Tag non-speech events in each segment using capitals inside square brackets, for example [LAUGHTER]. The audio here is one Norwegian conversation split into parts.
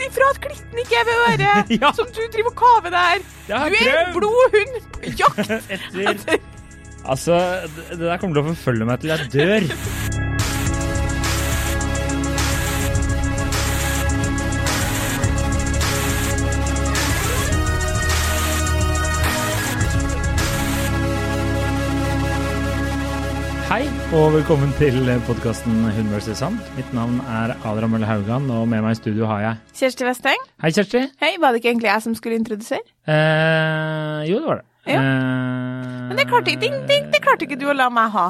si fra at klitten ikke er ved øret, [LAUGHS] Ja. som du driver og kaver der. Du er en blodhund på [LAUGHS] jakt. Etter Altså, det der kommer til å forfølge meg til jeg dør. [LAUGHS] og velkommen til podkasten Hun vs. Sand. Mitt navn er Adrian Mølle Haugan, og med meg i studio har jeg Kjersti Westeng. Hei, Kjersti. Hei, var det ikke egentlig jeg som skulle introdusere? Eh, jo, det var det. Ja. Eh, Men det klarte, ding, ding, det klarte ikke du å la meg ha.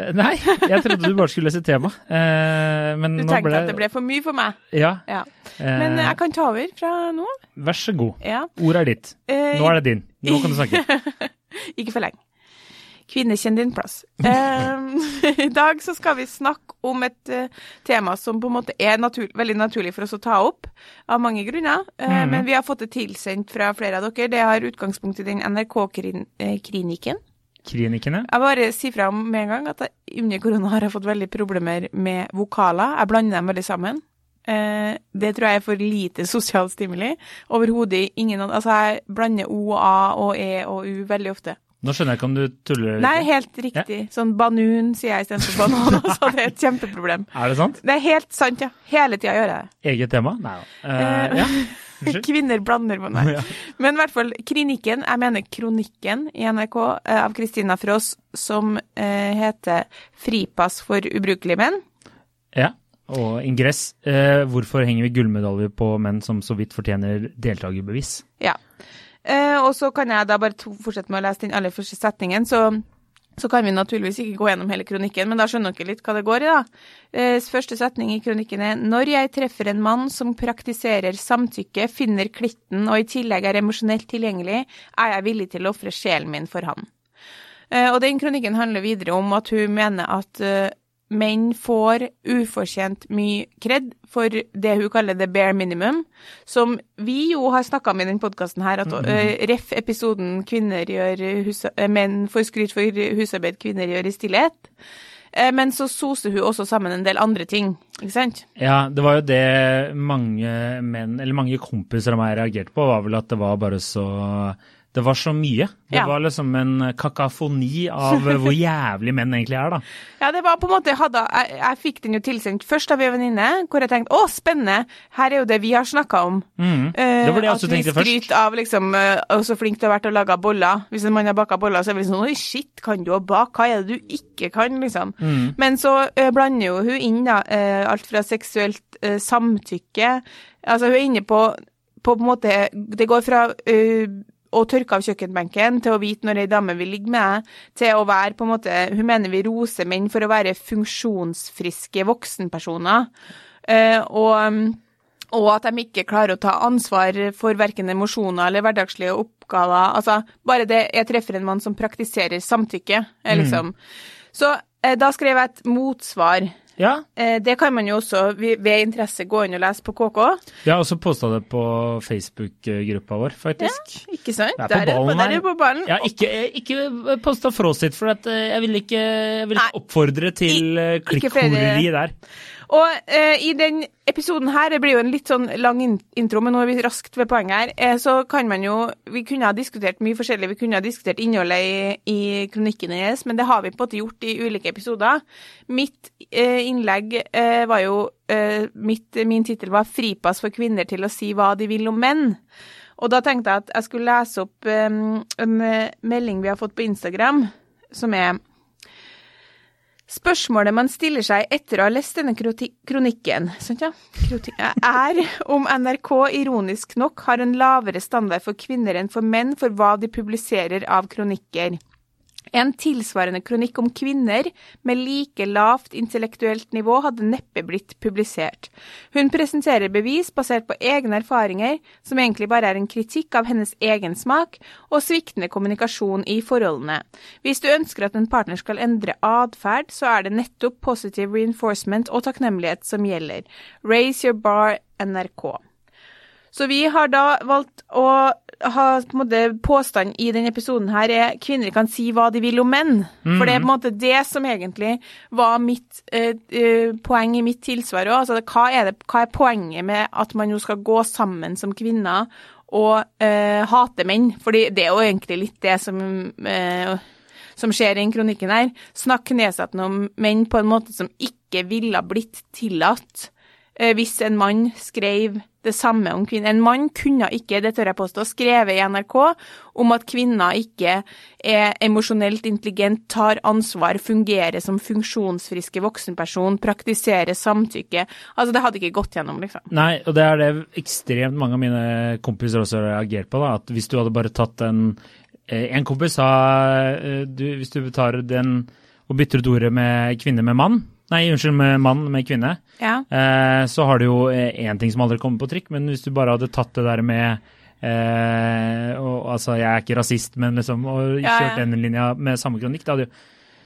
Eh, Nei, jeg trodde du bare skulle lese tema. Eh, men Du tenkte ble at det ble for mye for meg. Ja. Ja. eh, Men jeg kan ta over fra nå. Vær så god. Ja. Ordet er ditt. Eh, Nå er det din. Nå kan du snakke. [LAUGHS] Ikke for lenge. Kvinne, kjenn din plass. [LAUGHS] Eh, [LAUGHS] I dag så skal vi snakke om et eh, tema som på en måte er natur veldig naturlig for oss å ta opp, av mange grunner. Eh, Mhm. Men vi har fått det tilsendt fra flere av dere. Det har utgangspunkt i den NRK-klinikken. Klinikene? Jeg bare sier fra med en gang at jeg, under korona har jeg fått veldig problemer med vokaler. Jeg blander dem veldig sammen. Eh, det tror jeg er for lite sosial stimuli. Overhodet ingen Altså, jeg blander O og A og E og U veldig ofte. Nå skjønner jeg ikke om du tuller. Nei, helt riktig. Sånn banun sier jeg istedenfor banan. [LAUGHS] Så det er et kjempeproblem. Er det sant? Det er helt sant, ja. Hele tida gjør jeg det. Eget tema? Nei da. Eh, ja. [LAUGHS] Kvinner blander på meg. [LAUGHS] Men i hvert fall kronikken, jeg mener kronikken i NRK eh, av Kristina Frås, som heter 'Fripass for ubrukelige menn'. ja. Og ingress. Hvorfor henger vi gullmedaljer på menn som så vidt fortjener deltakerbevis? Ja. Eh, og så kan jeg da bare fortsette med å lese den aller første setningen, så, så kan vi naturligvis ikke gå gjennom hele kronikken, men da skjønner dere litt hva det går i, da. Eh, første setning i kronikken er Når jeg treffer en mann som praktiserer samtykke, finner klitten og i tillegg er emosjonelt tilgjengelig, er jeg villig til å ofre sjelen min for han. Eh, og den kronikken handler videre om at hun mener at menn får ufortjent mye kred for det hun kaller the bare minimum, som vi jo har snakka om i denne podkasten her, at uh, ref episoden 'Kvinner gjør hus, eh, menn får skryt for husarbeid kvinner gjør i stillhet'. Eh, men så soser hun også sammen en del andre ting, ikke sant? Ja, det var jo det mange menn, eller mange kompiser av meg reagerte på, var vel at det var bare så Det var så mye. Det Ja. var liksom en kakafoni av [LAUGHS] hvor jævlig menn egentlig er, da. Ja, det var på en måte, hadde, jeg, jeg fikk den jo tilsendt først av ei venninne, hvor jeg tenkte å, spennende, her er jo det vi har snakka om. Eh, Det var det jeg også at vi tenkte først. skryter av liksom, eh, og så flink du har vært til å lage boller. Hvis en mann har baka boller, så er vi sånn oi, shit, kan du å bake? Hva er det du ikke kan, liksom? Mm. Men så eh, blander jo hun inn da, eh, alt fra seksuelt eh, samtykke Altså, hun er inne på på en måte Det går fra eh, å tørke av kjøkkenbenken til å vite når ei dame vil ligge med deg, til å være på en måte Hun mener vi roser menn for å være funksjonsfriske voksenpersoner. Eh, og mm, og at de ikke klarer å ta ansvar for verken emosjoner eller hverdagslige oppgaver. Altså, bare det jeg treffer en mann som praktiserer samtykke, liksom. liksom Så eh, da skrev jeg et motsvar. Ja, Eh, det kan man jo også ved interesse gå inn og lese på KK. jeg har også posta det på Facebook-gruppa vår, faktisk. Ikke sant? Det er på Der ballen der er på ballen. Har ikke, ikke posta Frostit, for at eh, jeg vil ikke, jeg vil ikke oppfordre til eh, I- ikke flere- klikkhoreri der. Og eh, i den episoden her, det blir jo en litt sånn lang intro, men nå er vi raskt ved poenget her, eh, så kan man jo Vi kunne ha diskutert mye forskjellig, vi kunne ha diskutert innholdet i, i kronikken hennes, men det har vi på en måte gjort i ulike episoder. Mitt eh, innlegg eh, var jo eh, mitt, Min tittel var 'Fripass for kvinner til å si hva de vil om menn'. Og da tenkte jeg at jeg skulle lese opp eh, en melding vi har fått på Instagram, som er Spørsmålet man stiller seg etter å ha lest denne kronikken, sant ja? Er om NRK ironisk nok har en lavere standard for kvinner enn for menn for hva de publiserer av kronikker. En tilsvarende kronikk om kvinner med like lavt intellektuelt nivå hadde neppe blitt publisert. Hun presenterer bevis basert på egne erfaringer, som egentlig bare er en kritikk av hennes egen smak og sviktende kommunikasjon i forholdene. Hvis du ønsker at en partner skal endre atferd, så er det nettopp positive reinforcement og takknemlighet som gjelder. Raise your bar NRK. Så vi har da valgt å ha på en måte påstand i denne episoden her er kvinner kan si hva de vil om menn. For det er på en måte det som egentlig var mitt eh, eh, poeng i mitt tilsvar òg. Altså, hva, er det, hva er poenget med at man jo skal gå sammen som kvinner og eh, hate menn? Fordi det er jo egentlig litt det som eh, som skjer i den kronikken her, snakk nedsettende om menn på en måte som ikke ville blitt tillatt eh, hvis en mann skrev det samme om kvinner. En mann kunne ikke, det tør jeg påstå, skrevet i NRK om at kvinner ikke er emosjonelt intelligent, tar ansvar, fungerer som funksjonsfriske voksenperson, praktiserer samtykke. Altså, det hadde ikke gått gjennom, liksom. Nei, og det er det ekstremt mange av mine kompiser også har reagert på. da, at Hvis du hadde bare tatt en eh, En kompis sa eh, du, hvis du tar den og bytter ut ordet med kvinne med mann, Nei, unnskyld, med mann med kvinne. Ja. Eh, så har du jo én ting som aldri kommer på trykk, men hvis du bare hadde tatt det der med eh, og, Altså, jeg er ikke rasist, men liksom Og Ja, kjørt ja. den linja med samme kronikk, det hadde jo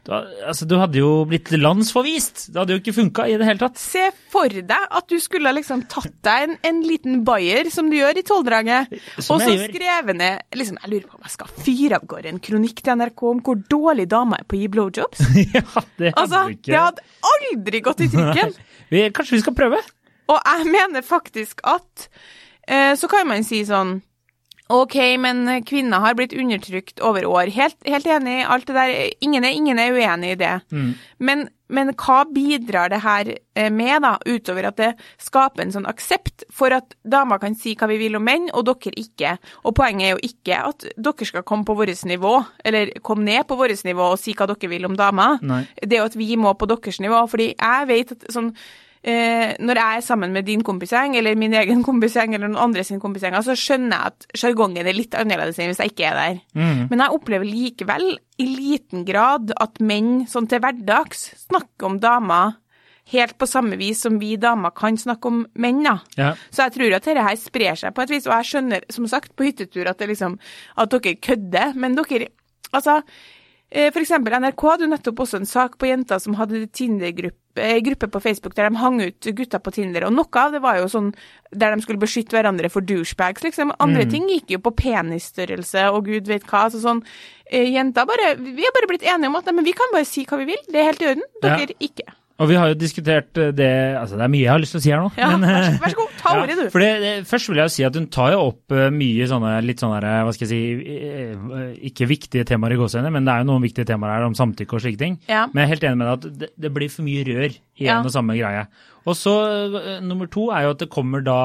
da, altså, Du hadde jo blitt landsforvist! Det hadde jo ikke funka i det hele tatt. Se for deg at du skulle liksom tatt deg en, en liten bayer, som du gjør i Tolldraget, og så skrevet ned liksom, Jeg lurer på om jeg skal fyre av gårde en kronikk til NRK om hvor dårlig dama er på å gi blowjobs. [LAUGHS] ja, det hadde Altså, du ikke. det hadde aldri gått i trykken. [LAUGHS] Vi, kanskje vi skal prøve? Og jeg mener faktisk at eh, Så kan man si sånn OK, men kvinner har blitt undertrykt over år. Helt, helt enig i alt det der. Ingen er, ingen er uenig i det. Men, men hva bidrar det her eh, med, da, utover at det skaper en sånn aksept for at damer kan si hva vi vil om menn, og dere ikke? Og poenget er jo ikke at dere skal komme på vårt nivå, eller komme ned på vårt nivå og si hva dere vil om damer. Nei. Det er jo at vi må på deres nivå, fordi jeg vet at sånn eh, når jeg er sammen med din kompisgjeng, eller min egen [LAUGHS] kompisgjeng, eller noen andre sin kompisgjeng, så skjønner jeg at sjargongen er litt annerledes enn hvis jeg ikke er der. Men jeg opplever likevel i liten grad at menn sånn til hverdags snakker om damer helt på samme vis som vi damer kan snakke om menn, da. Ja. Så jeg tror at dette her sprer seg på et vis, og jeg skjønner, som sagt, på hyttetur at det liksom, at dere kødder, men dere, altså, eh, for eksempel NRK hadde jo nettopp også en sak på jenter som hadde Tinder-gruppe gruppe på Facebook der de hang ut gutter på Tinder, og noe av det var jo sånn der de skulle beskytte hverandre for douchebags, liksom. Andre ting gikk jo på penisstørrelse og gud vet hva. altså sånn, eh, Jenter bare Vi har bare blitt enige om at nei, men vi kan bare si hva vi vil, det er helt i orden. Dere ikke. Og vi har jo diskutert eh, det Altså, det er mye jeg har lyst til å si her nå. Ja, men, vær så- eh, vær så god, ta [LAUGHS] ordet, du. For det, det, først vil jeg jo si at hun tar jo opp eh, mye sånne litt sånne der, hva skal jeg si, eh, ikke viktige temaer i gåseøynene, men det er jo noen viktige temaer her om samtykke og slike ting. Ja. Men jeg er helt enig med deg at det, det blir for mye rør i Ja. en og samme greie. Og så eh, nummer to er jo at det kommer da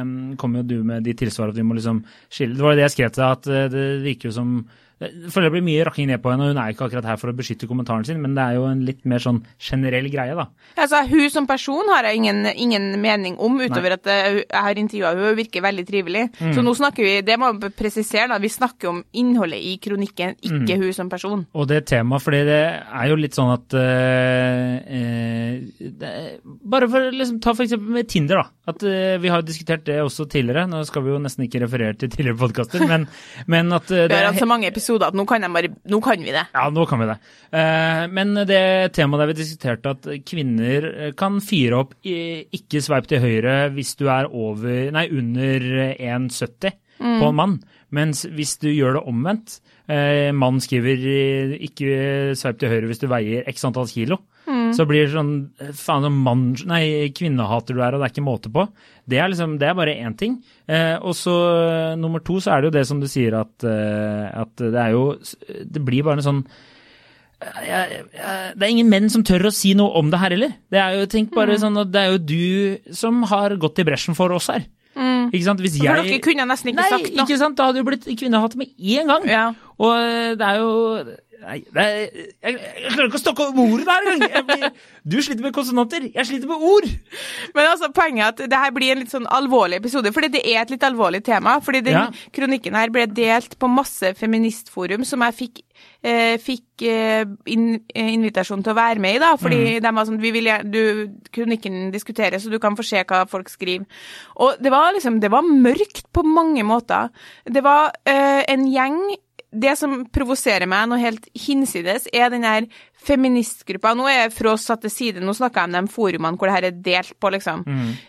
eh, Kommer jo du med de tilsvarene at vi må liksom skille Det var jo det jeg skrev til deg, at eh, det virker jo som jeg føler det blir mye rakking ned på henne, og hun er ikke akkurat her for å beskytte kommentaren sin, men det er jo en litt mer sånn generell greie, da. Altså, Hun som person har jeg ingen, ingen mening om, utover at eh, jeg har intervjua henne og virker veldig trivelig. Mm. Så nå snakker vi, det må jeg presisere, da, vi snakker om innholdet i kronikken, ikke Mm. hun som person. Og det temaet, fordi det er jo litt sånn at eh, det, Bare for å liksom, ta for eksempel med Tinder, da. At eh, Vi har diskutert det også tidligere. Nå skal vi jo nesten ikke referere til tidligere podkaster, men, men at eh, det er så mange episoder at nå kan, bare, nå kan vi det. Ja, nå kan vi det. Eh, men det temaet der vi diskuterte at kvinner eh, kan fyre opp ikke sveip til høyre hvis du er over, nei, under 1,70 på en mann. Mens hvis du gjør det omvendt, eh, mann skriver ikke sveip til høyre hvis du veier x antall kilo, så blir det sånn eh, faen så mann, nei, kvinnehater du er, og det er ikke måte på. Det er liksom, det er bare én ting. Eh, og så eh, nummer to så er det jo det som du sier at, eh, at det er jo Det blir bare en sånn jeg, jeg, det er ingen menn som tør å si noe om det her heller. Det er jo, tenk bare Mm. sånn at det er jo du som har gått i bresjen for oss her. Ikke sant? Hvis jeg, For dere kunne nesten ikke Nei, sagt noe. ikke sant? Det hadde jo blitt kvinnehat med én gang. Ja. Og eh, det er jo Nei, nei jeg, jeg klarer ikke å stokke om ordet der engang! Du sliter med konsonanter, jeg sliter med ord! Men altså, poenget er at det her blir en litt sånn alvorlig episode, fordi det er et litt alvorlig tema. Fordi den Ja. kronikken her ble delt på masse feministforum som jeg fikk, eh, fikk eh, in, eh, invitasjon til å være med i, da. Fordi de var sånn vi vil, du, Kronikken diskuteres, så du kan få se hva folk skriver. Og det var liksom Det var mørkt på mange måter. Det var eh, en gjeng det som provoserer meg noe helt hinsides, er den her feministgruppa. Nå er fra satt til side, nå snakker jeg om de forumene hvor det her er delt på, liksom.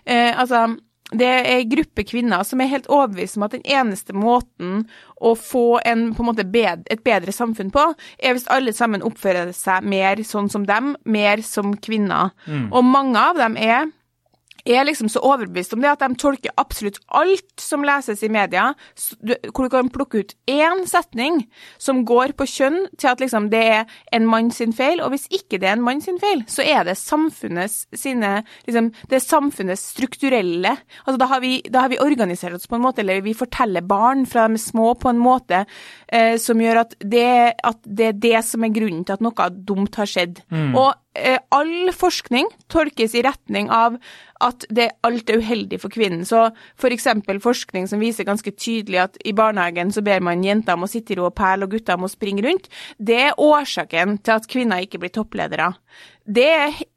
Eh, altså, det er en gruppe kvinner som er helt overbevist om at den eneste måten å få en, på en måte bed, et bedre samfunn på, er hvis alle sammen oppfører seg mer sånn som dem, mer som kvinner. Og mange av dem er er liksom så overbevist om det at de tolker absolutt alt som leses i media, hvor du kan plukke ut én setning som går på kjønn til at liksom det er en mann sin feil, og hvis ikke det er en mann sin feil, så er det samfunnets sine liksom, Det er samfunnets strukturelle. Altså da har, vi, da har vi organisert oss på en måte, eller vi forteller barn fra de er små på en måte eh, som gjør at det, at det er det som er grunnen til at noe dumt har skjedd. Og eh, all forskning tolkes i retning av at det alt er uheldig for kvinnen. Så f.eks. For forskning som viser ganske tydelig at i barnehagen så ber man jenter om å sitte i ro og perle, og gutter om å springe rundt. Det er årsaken til at kvinner ikke blir toppledere. Det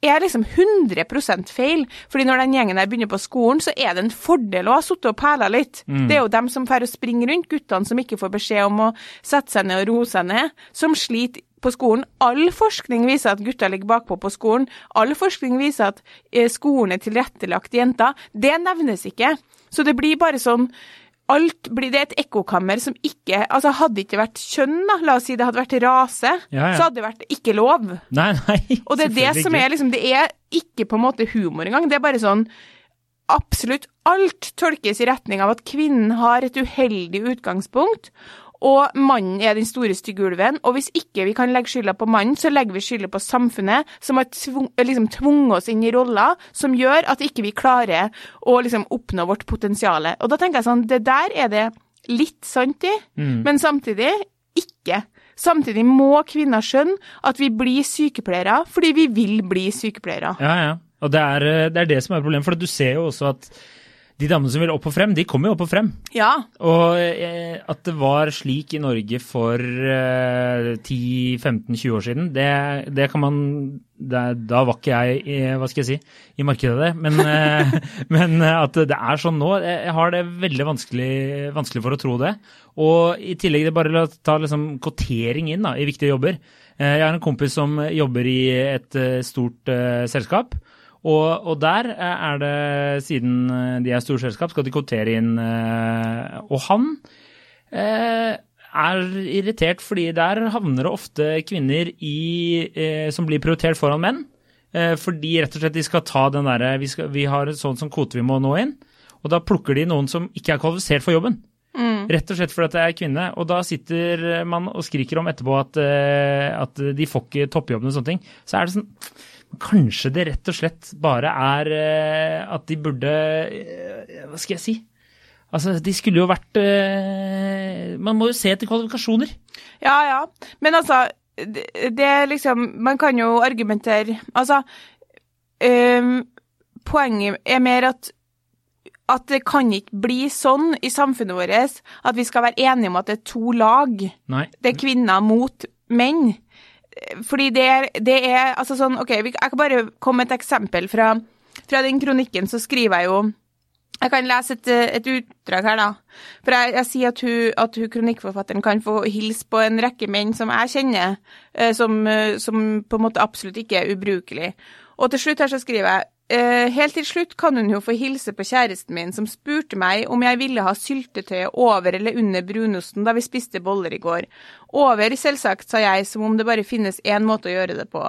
er liksom 100% feil, fordi når den gjengen der begynner på skolen, så er det en fordel å ha sittet og perla litt. Det er jo dem som får å springe rundt, guttene som ikke får beskjed om å sette seg ned og roe seg ned, som sliter på skolen. All forskning viser at gutter ligger bakpå på skolen. All forskning viser at eh, skolen er tilrettelagt jenter. Det nevnes ikke. Så det blir bare sånn Alt blir det et ekkokammer som ikke Altså, hadde ikke vært kjønn, da, la oss si det hadde vært rase, Ja, ja. så hadde det vært ikke lov. Nei, nei. Og det er det som er liksom Det er ikke på en måte humor engang. Det er bare sånn Absolutt alt tolkes i retning av at kvinnen har et uheldig utgangspunkt, og mannen er den store stygge ulven. Og hvis ikke vi kan legge skylda på mannen, så legger vi skylda på samfunnet, som har tvung, liksom tvunget oss inn i roller som gjør at ikke vi klarer å liksom oppnå vårt potensial. Og da tenker jeg sånn, det der er det litt sant i, men samtidig ikke. Samtidig må kvinner skjønne at vi blir sykepleiere fordi vi vil bli sykepleiere. Ja, ja. Og det er, eh, det er det som er problemet, for du ser jo også at de damene som vil opp og frem, de kommer jo opp og frem. Ja. Og eh, at det var slik i Norge for eh, 10-15-20 år siden, det, det kan man det, Da var ikke jeg i, hva skal jeg si, i markedet det. Men, eh, [LAUGHS] men at det er sånn nå, jeg har det veldig vanskelig, vanskelig for å tro det. Og i tillegg, det er bare å ta liksom kvotering inn da, i viktige jobber. Eh, Jeg har en kompis som jobber i et eh, stort eh, selskap. Og, og der eh, er det, siden eh, de er store selskap, skal de kvotere inn eh, Og han er irritert fordi der havner det ofte kvinner i, som blir prioritert foran menn. Fordi rett og slett de skal ta den derre vi, vi har en sånn som kvote vi må nå inn. Og da plukker de noen som ikke er kvalifisert for jobben. Rett og slett fordi at det er kvinne. Og da sitter man og skriker om etterpå at, at de får ikke toppjobben og sånne ting. Så er det sånn Kanskje det rett og slett bare er eh, at de burde eh, Hva skal jeg si? Altså, de skulle jo vært eh, Man må jo se etter kvalifikasjoner. Ja, ja. Men altså, det, det liksom Man kan jo argumentere Altså, øhm, poenget er mer at at det kan ikke bli sånn i samfunnet vårt at vi skal være enige om at det er to lag. Nei. Det er kvinner mot menn. Fordi det er, det er altså sånn OK, jeg kan bare komme med et eksempel fra, fra den kronikken, så skriver jeg jo jeg kan lese et, et utdrag her, da. For jeg, jeg sier at hun, at hun kronikkforfatteren kan få hilse på en rekke menn som jeg kjenner, eh, som, eh, som på en måte absolutt ikke er ubrukelig. Og til slutt her så skriver jeg Helt til slutt kan hun jo få hilse på kjæresten min, som spurte meg om jeg ville ha syltetøyet over eller under brunosten da vi spiste boller i går. Over, selvsagt, sa jeg, som om det bare finnes én måte å gjøre det på.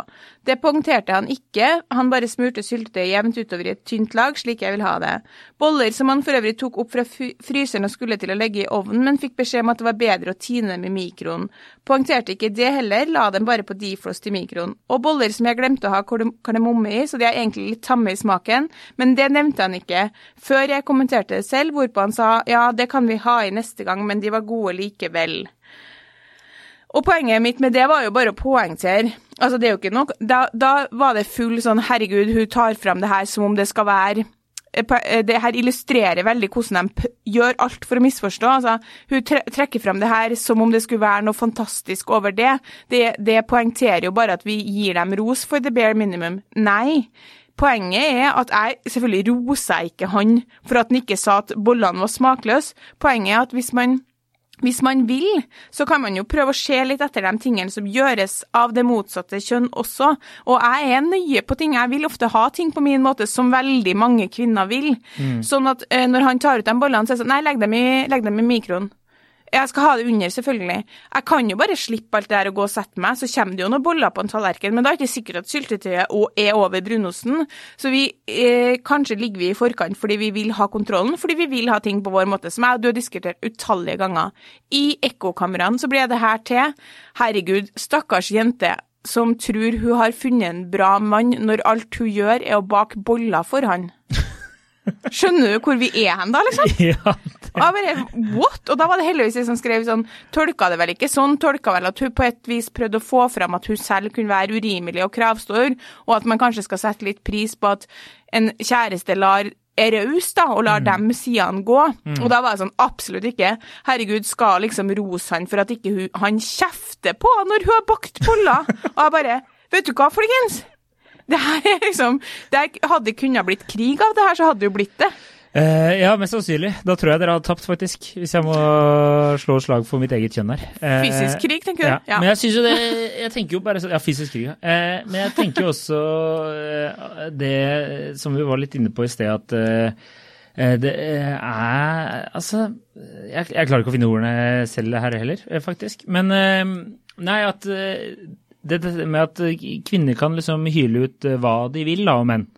Det poengterte han ikke, han bare smurte syltetøyet jevnt utover i et tynt lag, slik jeg vil ha det. Boller som han for øvrig tok opp fra fryseren og skulle til å legge i ovnen, men fikk beskjed om at det var bedre å tine dem i mikroen. Poengterte ikke det heller, la dem bare på defrost i mikroen. Og boller som jeg glemte å ha kardem- kardemomme i, så de er egentlig litt tamme i smaken, men det nevnte han ikke, før jeg kommenterte det selv, hvorpå han sa ja, det kan vi ha i neste gang, men de var gode likevel. Og poenget mitt med det var jo bare å poengtere. Altså, det er jo ikke noe Da, da var det full sånn Herregud, hun tar fram det her som om det skal være det her illustrerer veldig hvordan de gjør alt for å misforstå. Altså, hun trekker fram det her som om det skulle være noe fantastisk over det. det. Det poengterer jo bare at vi gir dem ros for the bare minimum. Nei. Poenget er at jeg selvfølgelig roser ikke han for at han ikke sa at bollene var smakløse. Poenget er at hvis man hvis man vil, så kan man jo prøve å se litt etter de tingene som gjøres av det motsatte kjønn også. Og jeg er nøye på ting. Jeg vil ofte ha ting på min måte som veldig mange kvinner vil. Mm. Sånn at eh, når han tar ut de bollene, så er det sånn Nei, legg dem i, legg dem i mikroen. Jeg skal ha det under, selvfølgelig. Jeg kan jo bare slippe alt det her og gå og sette meg, så kommer det jo noen boller på en tallerken, men da er det ikke sikkert at syltetøyet er over brunosten. Så vi, eh, kanskje ligger vi i forkant fordi vi vil ha kontrollen, fordi vi vil ha ting på vår måte, som jeg og du har diskutert utallige ganger. I ekkokameraene så blir det her til. Herregud, stakkars jente som tror hun har funnet en bra mann når alt hun gjør er å bake boller for han. [LAUGHS] Skjønner du hvor vi er hen da, liksom? Ja, og jeg bare what? Og da var det heldigvis jeg som skrev sånn Tolka det vel ikke sånn, tolka vel at hun på et vis prøvde å få fram at hun selv kunne være urimelig og kravstor, og at man kanskje skal sette litt pris på at en kjæreste lar er raus da, og lar mm. dem sidene gå. Mm. Og da var jeg sånn, absolutt ikke. Herregud, skal liksom rose han for at ikke hun, han kjefter på når hun har bakt boller. og jeg bare Vet du hva, folkens? Det her er liksom det Hadde kunnet blitt krig av det her, så hadde det jo blitt det. Uh, ja, mest sannsynlig. Da tror jeg dere har tapt, faktisk. Hvis jeg må slå slag for mitt eget kjønn her. Uh, fysisk krig, tenker du? Ja. ja. Men jeg syns jo det Jeg tenker jo bare så, Ja, fysisk krig, ja. Uh, men jeg tenker jo også det som vi var litt inne på i sted, at det er Altså, jeg, jeg, klarer ikke å finne ordene selv her heller, faktisk. Men nei, at det, det med at kvinner kan liksom hyle ut hva de vil da, om menn.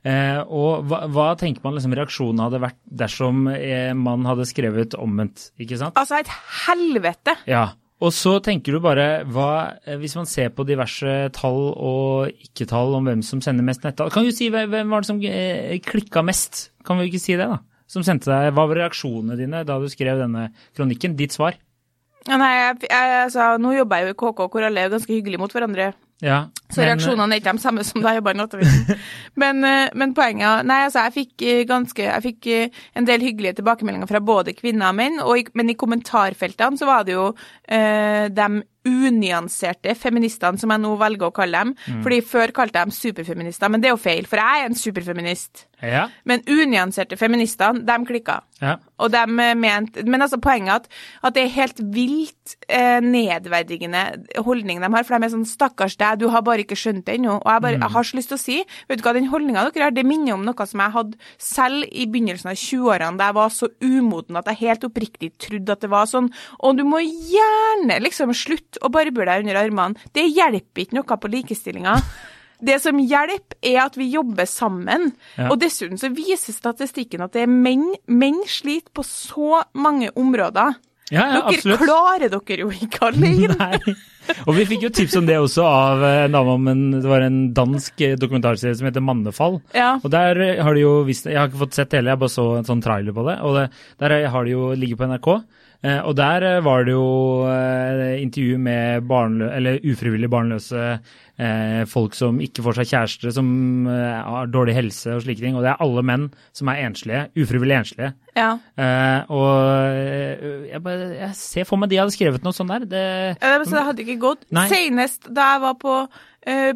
Eh, og hva, hva, tenker man liksom reaksjonen hadde vært dersom eh, man hadde skrevet omvendt, ikke sant? Altså et helvete! Ja. Og så tenker du bare hva eh, Hvis man ser på diverse tall og ikke-tall om hvem som sender mest nettall Kan du si hvem var det som klikka mest? Kan vi ikke si det, da? Som sendte deg Hva var reaksjonene dine da du skrev denne kronikken? Ditt svar? Ja, nei, jeg, jeg, altså, nå jobber jeg jo i KK, hvor alle er ganske hyggelige mot hverandre. Ja, så reaksjonene er ikke de samme som da jeg jobba i Nattavisen. [LAUGHS] men, eh, men poenget Nei, altså, jeg fikk eh, ganske Jeg fikk eh, en del hyggelige tilbakemeldinger fra både kvinner og menn, og men i kommentarfeltene så var det jo eh, dem unyanserte feministene, som jeg nå velger å kalle dem. Mm. Fordi før kalte jeg dem superfeminister, men det er jo feil, for jeg er en superfeminist. Ja. Men unyanserte feministene, de klikka. Ja. Og de mente Men altså poenget at, at det er helt vilt eh, nedverdigende holdning de har, for de er sånn stakkars deg, du har bare ikke skjønt det ennå. Og jeg, bare, mm. jeg har så lyst til å si, vet du hva, den holdninga dere har, det minner om noe som jeg hadde selv i begynnelsen av 20-årene, da jeg var så umoden at jeg helt oppriktig trodde at det var sånn. Og du må gjerne liksom slutte å barber deg under armene. Det hjelper ikke noe på likestillinga. Det som hjelper, er at vi jobber sammen. Ja. Og dessuten så viser statistikken at det er menn Menn sliter på så mange områder. Ja, ja, dere absolutt. klarer dere jo ikke alene. [LAUGHS] Nei. Og vi fikk jo tips om det også av eh, en dame om en, det var en dansk eh, dokumentarserie som heter Mannefall. Ja. Og der har de jo visst Jeg har ikke fått sett hele, jeg bare så en sånn trailer på det. Og det, der har de jo ligget på NRK. Eh, og der var det jo intervju med barnlø eller ufrivillig barnløse folk som ikke får seg kjæreste, som har dårlig helse og slike ting. Og det er alle menn som er enslige, ufrivillig enslige. Ja. og jeg, bare, jeg ser for meg de hadde skrevet noe sånt der. Det, ja, det, det hadde ikke gått. Nei. Senest da jeg var på,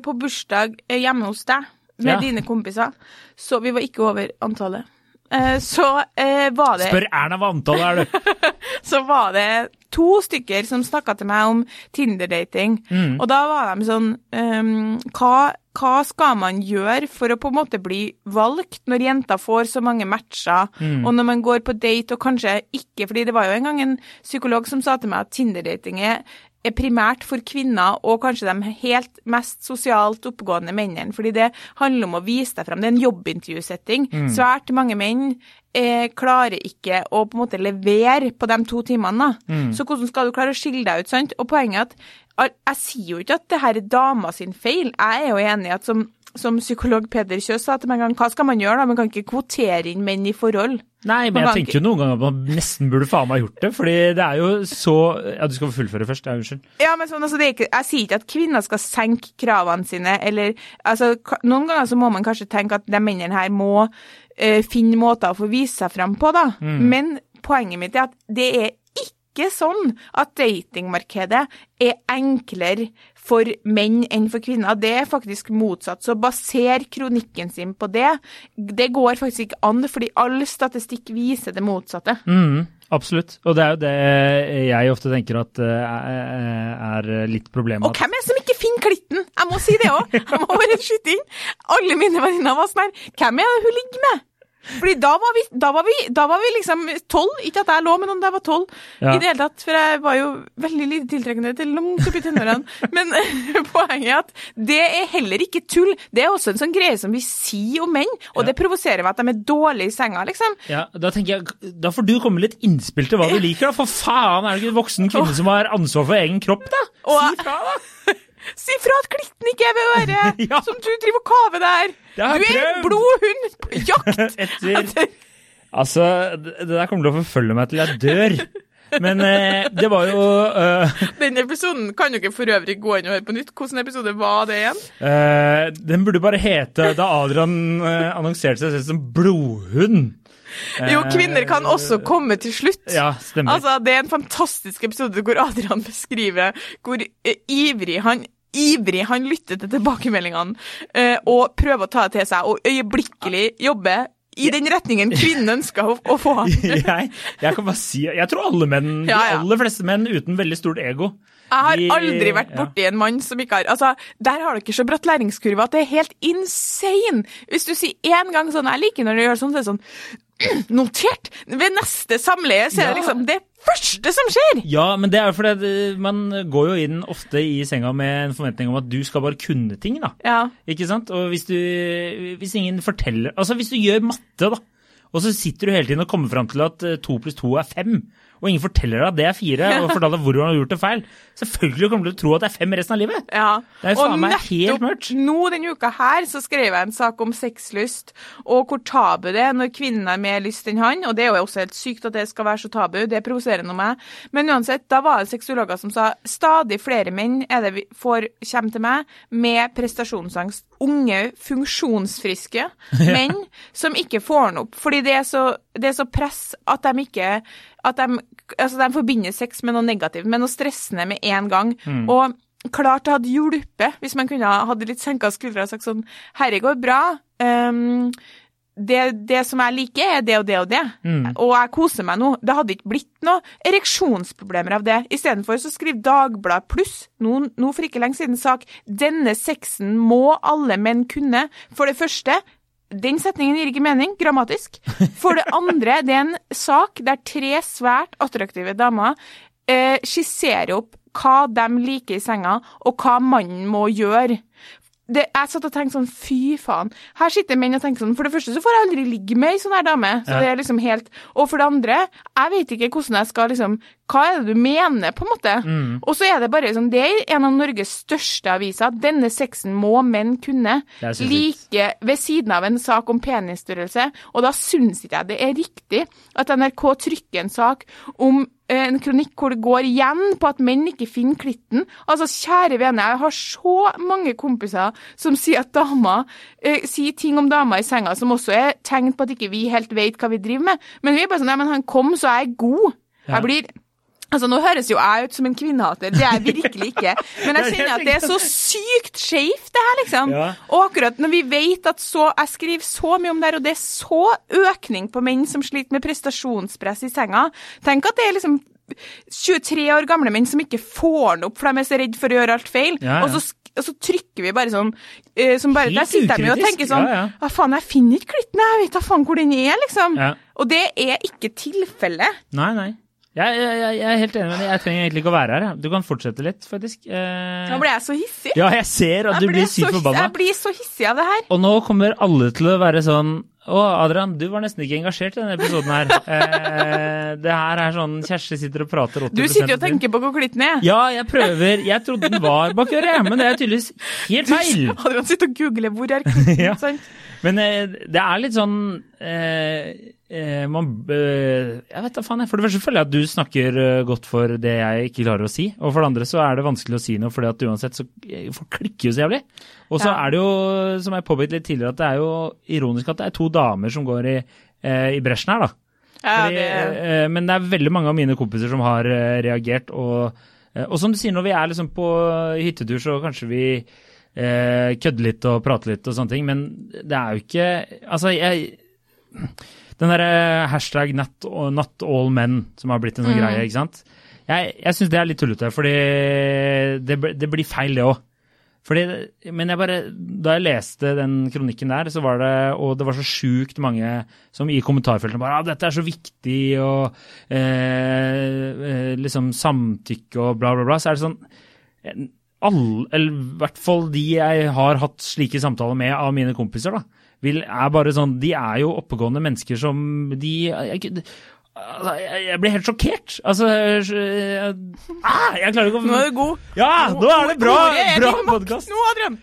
på bursdag eh, hjemme hos deg med ja. dine kompiser, så vi var ikke over antallet. Uh, så uh, var det Spør Erna hva antallet er, du! [LAUGHS] så var det to stykker som snakka til meg om Tinder-dating. Mm. Og da var de sånn um, hva, hva, skal man gjøre for å på en måte bli valgt når jenter får så mange matcher, mm. og når man går på date og kanskje ikke fordi det var jo en gang en psykolog som sa til meg at Tinder-dating er er primært for kvinner og kanskje de helt mest sosialt oppegående mennene. Fordi det handler om å vise deg fram. Det er en jobbintervjusetting. Mm. Svært mange menn eh, klarer ikke å på en måte levere på de to timene. Mm. Så hvordan skal du klare å skille deg ut? sant? Og poenget er at jeg sier jo ikke at det her er dama sin feil. Jeg er jo enig i at som som psykolog Peder Kjøs sa til meg en gang, hva skal man gjøre da? Man kan ikke kvotere inn menn i forhold. Nei, men jeg tenker jo noen ganger at man nesten burde faen meg gjort det. fordi det er jo så Ja, du skal få fullføre først. Ja, unnskyld. Ja, men sånn, altså, ikke, Jeg sier ikke at kvinner skal senke kravene sine, eller altså, Noen ganger så må man kanskje tenke at de mennene her må uh, finne måter å få vise seg frem på, da. Mm. Men poenget mitt er at det er ikke sånn at datingmarkedet er enklere for menn enn for kvinner. Det er faktisk motsatt. Så baser kronikken sin på det. Det går faktisk ikke an, fordi all statistikk viser det motsatte. Mm, absolutt. Og det er jo det jeg ofte tenker at eh, er litt problemet. Og hvem er det som ikke finner klitten? Jeg må si det òg. Jeg må bare skyte inn. Alle mine venninner var sånn her. Hvem er det hun ligger med? Fordi da var vi, da var vi, da var vi liksom tolv. Ikke at jeg lå noen da jeg var tolv, Ja. i det hele tatt, for jeg var jo veldig lite tiltrekkende til langt oppi tenårene. [LAUGHS] Men poenget er at det er heller ikke tull. Det er også en sånn greie som vi sier om menn, og Ja. det provoserer meg at de er dårlige i senga, liksom. Ja, Da tenker jeg, da får du komme med litt innspill til hva du [LAUGHS] liker. da. For faen, er det ikke en voksen kvinne som har ansvar for egen kropp, da? Si fra, da! [LAUGHS] Si fra at klitten ikke er ved øret, [LAUGHS] Ja. som du driver og kaver der. Du er en blodhund på jakt. [LAUGHS] Etter Altså, det der kommer til å forfølge meg til jeg dør. Men eh, det var jo uh, [LAUGHS] Den episoden kan jo ikke for øvrig gå inn og høre på nytt. Hvilken episode var det igjen? Uh, Den burde bare hete da Adrian uh, annonserte seg selv som blodhund. Jo, kvinner kan også komme til slutt. Ja, stemmer. Altså, Det er en fantastisk episode hvor Adrian beskriver hvor ivrig han Ivrig han lytter til tilbakemeldingene eh, og prøver å ta det til seg, og øyeblikkelig jobber i den retningen kvinnen ønsker å, å få. [LAUGHS] jeg, jeg kan bare si Jeg tror alle menn, Ja, ja. de aller fleste menn uten veldig stort ego Jeg har de- aldri vært ja. borti en mann som ikke har Altså, Der har dere så bratt læringskurve at det er helt insane! Hvis du sier én gang sånn Jeg liker når du gjør sånn, så er det sånn [CLEARS THROAT] Notert! Ved neste samleie så er det Ja. liksom det første som skjer! Ja, men det er jo fordi eh, man går jo inn ofte i senga med en forventning om at du skal bare kunne ting, da. Ja. Ikke sant? Og hvis du Hvis ingen forteller Altså, hvis du gjør matte, da, og så sitter du hele tiden og kommer fram til at eh, to pluss to er fem, og ingen forteller deg at det er fire, og forteller deg hvor du har gjort det feil, selvfølgelig kommer du til å tro at det er fem resten av livet. Ja. Det er faen meg helt mørkt. nå denne uka her så skrev jeg en sak om sexlyst, og hvor tabu det er når kvinnen har mer lyst enn han. Og det er jo også helt sykt at det skal være så tabu, det provoserer nå meg. Men uansett, da var det sexologer som sa stadig flere menn er det vi får, kommer til meg med prestasjonsangst. Unge, funksjonsfriske [LAUGHS] menn som ikke får den opp. Fordi det er så, det er så press at de ikke at de, altså de forbinder sex med noe negativt, med noe stressende med en gang. Og klart det hadde hjulpet hvis man kunne hadde litt senka skuldre og sagt sånn Herre går bra. Um, det, det som jeg liker, er det og det og det. Og jeg koser meg nå. Det hadde ikke blitt noe ereksjonsproblemer av det. Istedenfor så skriver Dagbladet pluss, nå, nå for ikke lenge siden, sak denne sexen må alle menn kunne. For det første, den setningen gir ikke mening, grammatisk. For det andre, det er en sak der tre svært attraktive damer eh, skisserer opp hva de liker i senga, og hva mannen må gjøre. Det, jeg satt og tenkte sånn, fy faen. Her sitter menn og tenker sånn, for det første så får jeg aldri ligge med ei sånn her dame. Så Ja. det er liksom helt, Og for det andre, jeg vet ikke hvordan jeg skal liksom Hva er det du mener, på en måte? Mm. Og så er det bare sånn, det er en av Norges største aviser. Denne sexen må menn kunne. Er. Like ved siden av en sak om penisstørrelse. Og da syns ikke jeg det er riktig at NRK trykker en sak om eh, en kronikk hvor det går igjen på at menn ikke finner klitten. Altså, kjære vene, jeg har så mange kompiser som sier at damer eh, sier ting om damer i senga som også er tegn på at ikke vi helt vet hva vi driver med. Men vi er bare sånn, ja, men han kom, så er jeg god. Ja. Jeg blir Altså, Nå høres jo jeg ut som en kvinnehater, det er jeg virkelig ikke. Men jeg [LAUGHS] er kjenner at det er så sykt skeivt, det her, liksom. Ja. Og akkurat når vi vet at så Jeg skriver så mye om det her, og det er så økning på menn som sliter med prestasjonspress i senga. Tenk at det er liksom 23 år gamle menn som ikke får den opp, for de er så redd for å gjøre alt feil. Ja, ja. Og, så, og så trykker vi bare sånn uh, som bare, Helt Der sitter de jo og tenker sånn Ja, ja. Hva faen, jeg finner ikke klitten, jeg vet da faen hvor den er, liksom. Og det er ikke tilfellet. Nei, nei. Jeg, jeg, jeg er helt enig med deg. Jeg trenger egentlig ikke å være her. Du kan fortsette litt, faktisk. Eh, Nå ble jeg så hissig. ja, jeg ser at Jeg du blir sykt forbanna. Jeg blir så hissig av det her. Og nå kommer alle til å være sånn Å, Adrian, du var nesten ikke engasjert i denne episoden her. [LAUGHS] Eh, det her er sånn Kjersti sitter og prater 80 Du sitter jo og tenker på hvor klitten er. Ja, jeg prøver. Jeg trodde den var bak øret, men det er tydeligvis helt feil. [LAUGHS] Adrian sitter og googler hvor er [LAUGHS] klitten, Ja. sant? Men eh, det er litt sånn eh, eh, man, eh, Jeg vet da faen. jeg. For det første føler jeg at du snakker godt for det jeg ikke klarer å si. Og for det andre så er det vanskelig å si noe, at uansett så folk klikker jo så jævlig. Og så Ja. er det jo, som jeg påpekte litt tidligere, at det er jo ironisk at det er to damer som går i, i bresjen her, da. Ja, Fordi, det, men det er veldig mange av mine kompiser som har reagert. Og, og som du sier, når vi er liksom på hyttetur, så kanskje vi eh, kødde litt og prate litt og sånne ting. Men det er jo ikke Altså, jeg Den derre hashtag not, not, all men, som har blitt en sånn mm. greie, ikke sant. Jeg, jeg syns det er litt tullete, fordi det, det blir feil, det òg. Fordi, men jeg bare, da jeg leste den kronikken der, så var det, og det var så sjukt mange som i kommentarfeltene bare ah, 'Dette er så viktig', og eh, eh, liksom samtykke og bla, bla, bla. Så er det sånn alle, eller i hvert fall de jeg har hatt slike samtaler med av mine kompiser, da, vil, er bare sånn De er jo oppegående mennesker som de jeg, Altså, jeg blir helt sjokkert. Altså jeg, jeg, jeg klarer ikke å Nå er du god. Ja, nå er det bra, bra podkast. Nå, Adrian.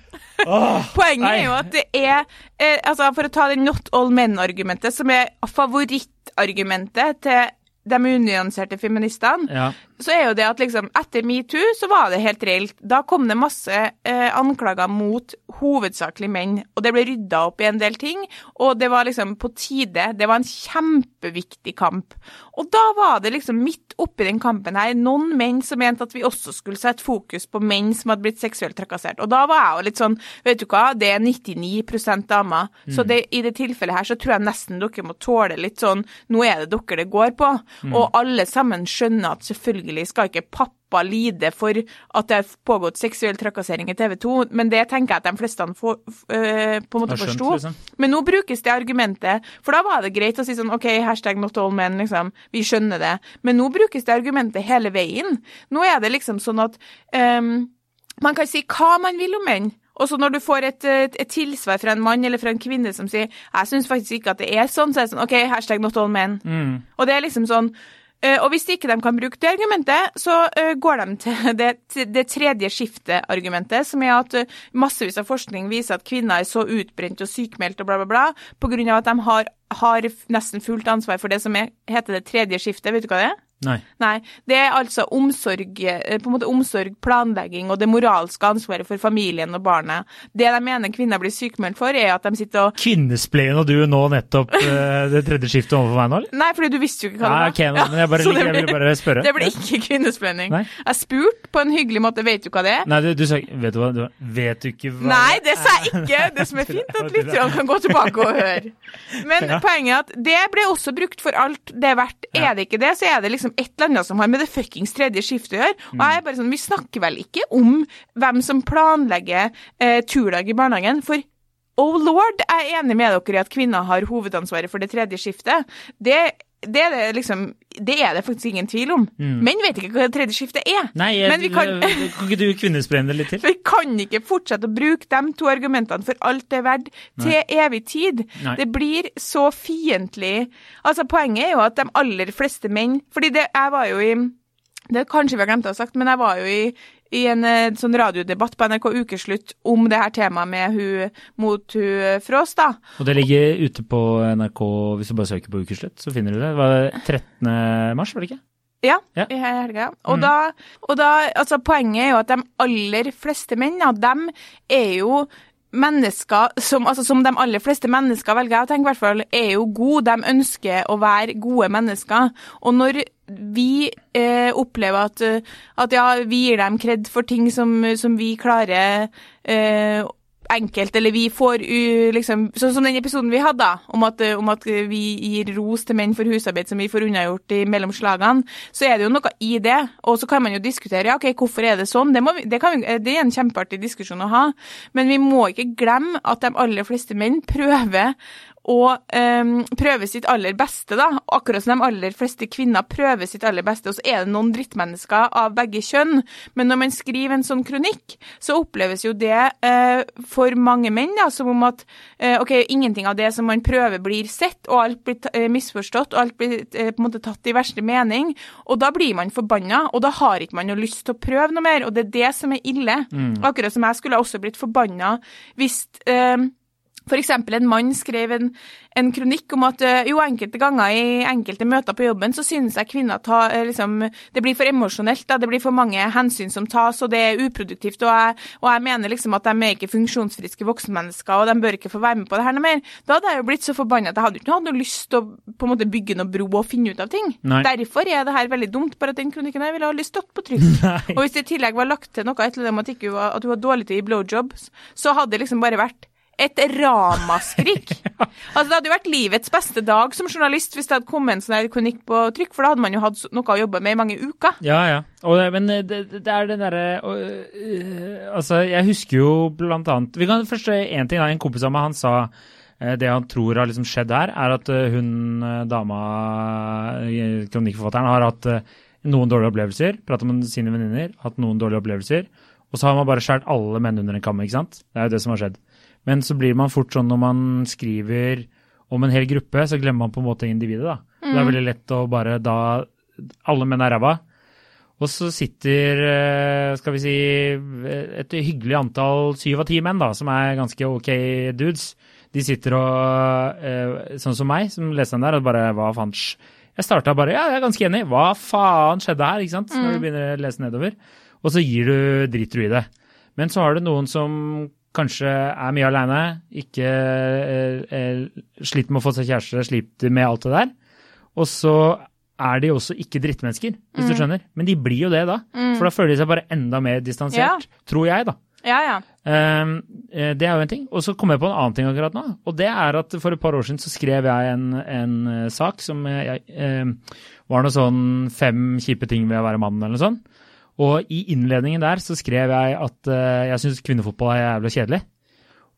Oh, Poenget nei. er jo at det er eh, altså For å ta det not all men-argumentet, som er favorittargumentet til de unyanserte feministene, ja. Så er jo det at liksom etter metoo så var det helt reelt. Da kom det masse eh, anklager mot hovedsakelig menn, og det ble rydda opp i en del ting. Og det var liksom på tide. Det var en kjempeviktig kamp. Og da var det liksom midt oppi den kampen her noen menn som mente at vi også skulle sette fokus på menn som hadde blitt seksuelt trakassert. Og da var jeg jo litt sånn, vet du hva, det er 99 damer. Mm. Så det, i det tilfellet her så tror jeg nesten dere må tåle litt sånn Nå er det dere det går på. Mm. Og alle sammen skjønner at selvfølgelig skal ikke pappa lide for at det har pågått seksuell trakassering i TV 2, men det tenker jeg at de fleste får, øh, på en måte forsto. Liksom. Men nå brukes det argumentet, for da var det greit å si sånn OK, hashtag not all men, liksom. Vi skjønner det. Men nå brukes det argumentet hele veien. Nå er det liksom sånn at um, man kan si hva man vil om menn. Og så når du får et, et, et, tilsvar fra en mann eller fra en kvinne som sier 'jeg syns faktisk ikke at det er sånn', så er det sånn OK, hashtag not all men. Mm. Og det er liksom sånn Og hvis ikke de kan bruke det argumentet, så uh, går de til [LAUGHS] det, det tredje skiftet-argumentet, som er at uh, massevis av forskning viser at kvinner er så utbrent og sykmeldt og bla, bla, bla, av at de har, har nesten fullt ansvar for det som er, heter det tredje skiftet. Vet du hva det er? Nei. Nei. Det er altså omsorg, eh, på en måte omsorg, planlegging og det moralske ansvaret for familien og barnet. Det de mener kvinner blir sykemeldt for, er at de sitter og Kvinnespleien og du nå nettopp [LAUGHS] eh, det tredje skiftet overfor meg nå, eller? Nei, fordi du visste jo ikke hva det var. Okay, men jeg, bare, [LAUGHS] ja, jeg ville bare spørre. [LAUGHS] Det blir ikke kvinnesplaining. Jeg spurte på en hyggelig måte, vet du hva det er? Nei, du, du sa vet du hva, du, vet du ikke hva Nei, det sa jeg ikke! Det som er fint, at lytterne kan gå tilbake og høre. Men ja. poenget er at det ble også brukt for alt det er verdt. Er det ikke det, så er det liksom et eller annet som har med det fuckings tredje skiftet å gjøre. Og jeg er bare sånn, Vi snakker vel ikke om hvem som planlegger eh, turdag i barnehagen. For oh lord, jeg er enig med dere i at kvinner har hovedansvaret for det tredje skiftet. Det det er det, liksom, det er det faktisk ingen tvil om. Mm. Menn vet ikke hva det tredje skiftet er. Nei, jeg, Men vi kan, [LAUGHS] kan ikke du kvinnesprenne det litt til? [LAUGHS] Vi kan ikke fortsette å bruke de to argumentene for alt det er verdt til Nei. evig tid. Nei. Det blir så fiendtlig. Altså, poenget er jo at de aller fleste menn Fordi det, jeg var jo i det kanskje vi har glemt å ha sagt, men jeg var jo i, i en eh, sånn radiodebatt på NRK Ukeslutt om det her temaet med hun mot hun Frås, da. Og det ligger ute på NRK, hvis du bare søker på Ukeslutt, så finner du det. Det var 13. mars, var det ikke? Ja, ja. i helga. Og, mm. da, og da, altså Poenget er jo at de aller fleste menn, ja, dem er jo mennesker som, altså, som de aller fleste mennesker velger jeg å tenke, i hvert fall, er jo gode. De ønsker å være gode mennesker. Og når vi eh, opplever at, at, ja, vi gir dem kred for ting som, som vi klarer eh, enkelt, eller vi får liksom Sånn som den episoden vi hadde, om at, om at, vi gir ros til menn for husarbeid som vi får unnagjort mellom slagene, så er det jo noe i det. Og så kan man jo diskutere ja, ok, hvorfor er det sånn. Det, vi, det, vi, det er en kjempeartig diskusjon å ha. Men vi må ikke glemme at de aller fleste menn prøver og um, prøver sitt aller beste, da. Akkurat som de aller fleste kvinner prøver sitt aller beste. Og så er det noen drittmennesker av begge kjønn. Men når man skriver en sånn kronikk, så oppleves jo det uh, for mange menn da, som om at uh, ok, ingenting av det som man prøver, blir sett, og alt blir uh, misforstått, og alt blir på en måte tatt i verste mening. Og da blir man forbanna, og da har ikke man noe lyst til å prøve noe mer. Og det er det som er ille. Mm. Akkurat som jeg skulle også blitt forbanna hvis F.eks. en mann skrev en, en, kronikk om at eh, jo, enkelte ganger i enkelte møter på jobben så synes jeg kvinner tar eh, liksom, Det blir for emosjonelt, da. Det blir for mange hensyn som tas, og det er uproduktivt. Og jeg, og jeg mener liksom at de er ikke funksjonsfriske voksenmennesker, og de bør ikke få være med på det her noe mer. Da hadde jeg jo blitt så forbanna at jeg hadde ikke hatt noe lyst til å på en måte bygge noe bro og finne ut av ting. Nei. Derfor er det her veldig dumt, bare at den kronikken her ville ha lyst stått på trykk. [LAUGHS] Og hvis det i tillegg var lagt til noe etter om at du var dårlig til å gi blowjobs, så hadde det liksom bare vært et ramaskrik. [LAUGHS] Altså, det hadde jo vært livets beste dag som journalist hvis det hadde kommet en sånn her kronikk på trykk, for da hadde man jo hatt noe å jobbe med i mange uker. Ja, ja. Og, men det, det er den derre øh, Altså, jeg husker jo blant annet Vi kan først én ting. da, En kompis av meg han sa eh, det han tror har liksom skjedd her, er at eh, hun eh, dama, kronikkforfatteren, har hatt noen dårlige opplevelser. Pratet med sine venninner, hatt noen dårlige opplevelser. Og så har man bare skåret alle menn under en kam, ikke sant? Det er jo det som har skjedd. Men så blir man fort sånn når man skriver om en hel gruppe, så glemmer man på en måte individet, da. Det er veldig lett å bare da Alle menn er ræva. Og så sitter, eh, skal vi si, et hyggelig antall syv av ti menn, da, som er ganske ok dudes. De sitter og, eh, sånn som meg, som leste den der, og bare hva faen Jeg starta bare ja, jeg er ganske enig. Hva faen skjedde her? ikke sant? Når du begynner å lese nedover. Og så gir du, driter du i det. Men så har du noen som kanskje er mye aleine, ikke eh, eh, sliter med å få seg kjæreste, sliter med alt det der. Og så er de også ikke drittmennesker, hvis du skjønner. Men de blir jo det da. For da føler de seg bare enda mer distansert, Ja. tror jeg, da. Ja, ja. Eh, det er jo en ting. Og så kom jeg på en annen ting akkurat nå. Og det er at for et par år siden så skrev jeg en, en sak som jeg, eh, var noe sånn fem kjipe ting ved å være mann, eller noe sånt. Og i innledningen der så skrev jeg at eh, jeg syns kvinnefotball er jævlig kjedelig.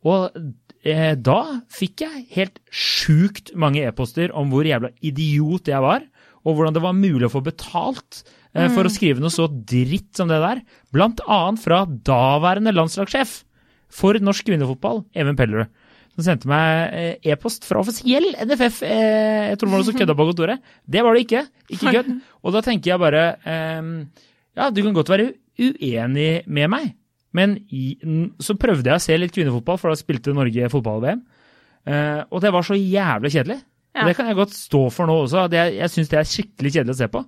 Og eh, da fikk jeg helt sjukt mange e-poster om hvor jævla idiot jeg var, og hvordan det var mulig å få betalt eh, for å skrive noe så dritt som det der. Blant annet fra daværende landslagssjef for norsk kvinnefotball, Even Pellerud. Som sendte meg e-post fra offisiell NFF. Jeg tror det var noe som [LAUGHS] kødda på kontoret. Det var det ikke. Ikke [LAUGHS] kødd. Og da tenker jeg bare Ja, du kan godt være uenig med meg, men i, så prøvde jeg å se litt kvinnefotball, for da spilte Norge fotball-VM. Eh, og det var så jævlig kjedelig. Ja. Det kan jeg godt stå for nå også. Det, Jeg, syns det er skikkelig kjedelig å se på.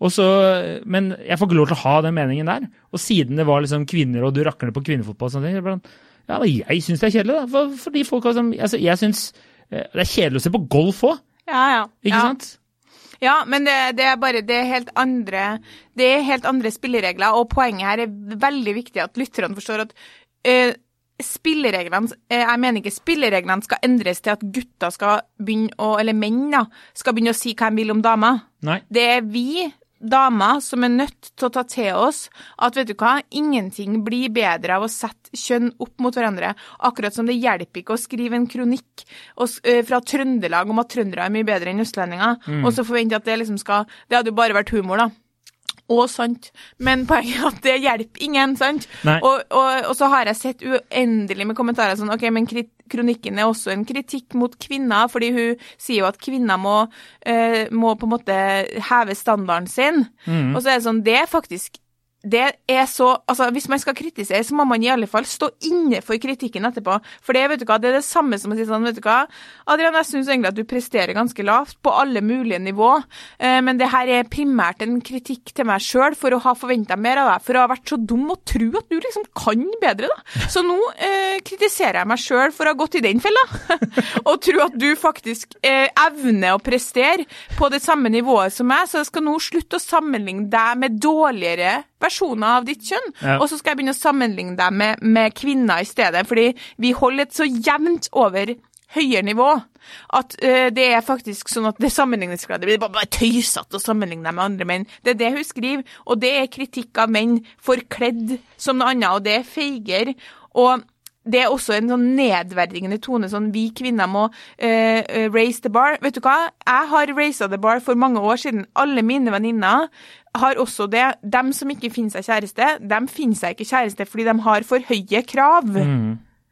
Og så, men jeg får ikke lov til å ha den meningen der. Og siden det var liksom kvinner, og du rakner på kvinnefotball og sånne ting, sånn, ja, jeg syns det er kjedelig, da. For, fordi de har som altså, Jeg syns eh, det er kjedelig å se på golf òg, Ja, ja. ikke ja. sant? Ja, men det, det er bare det er helt andre Det er helt andre spilleregler, og poenget her er veldig viktig at lytterne forstår at eh, spillereglene eh, Jeg mener ikke spillereglene skal endres til at gutter skal begynne å Eller menn, da, skal begynne å si hva de vil om damer. Nei. Det er vi damer som er nødt til å ta til oss at vet du hva, ingenting blir bedre av å sette kjønn opp mot hverandre. Akkurat som det hjelper ikke å skrive en kronikk fra Trøndelag om at trøndere er mye bedre enn østlendinger, og så forvente at det liksom skal Det hadde jo bare vært humor, da. Og sant. Men poenget er at det hjelper ingen, sant? Og, og, og så har jeg sett uendelig med kommentarer sånn OK, men krit kronikken er også en kritikk mot kvinner, fordi hun sier jo at kvinner må, eh, må på en måte heve standarden sin. Og så er det sånn, det er faktisk det er så, altså Hvis man skal kritisere, så må man i alle fall stå inne for kritikken etterpå. For det vet du hva, det er det samme som å si sånn, vet du hva, Adrian, jeg syns egentlig at du presterer ganske lavt på alle mulige nivå, eh, men det her er primært en kritikk til meg sjøl for å ha forventa mer av deg, for å ha vært så dum og tro at du liksom kan bedre, da. Så nå eh, kritiserer jeg meg sjøl for å ha gått i den fella, [LAUGHS] og tro at du faktisk eh, evner å prestere på det samme nivået som meg, så jeg skal nå slutte å sammenligne deg med dårligere versjoner av ditt kjønn, Ja. og så skal jeg begynne å sammenligne deg med, med kvinner i stedet, fordi vi holder et så jevnt over høyere nivå at uh, det er faktisk sånn at det sammenligningsgradet blir bare, bare tøysete å sammenligne dem med andre menn. Det er det hun skriver, og det er kritikk av menn forkledd som noe annet, og det er feiger. Og det er også en sånn nedverdigende tone, sånn vi kvinner må eh, raise the bar. Vet du hva? Jeg har raisa the bar for mange år siden. Alle mine venninner har også det. Dem som ikke finner seg kjæreste, dem finner seg ikke kjæreste fordi de har for høye krav.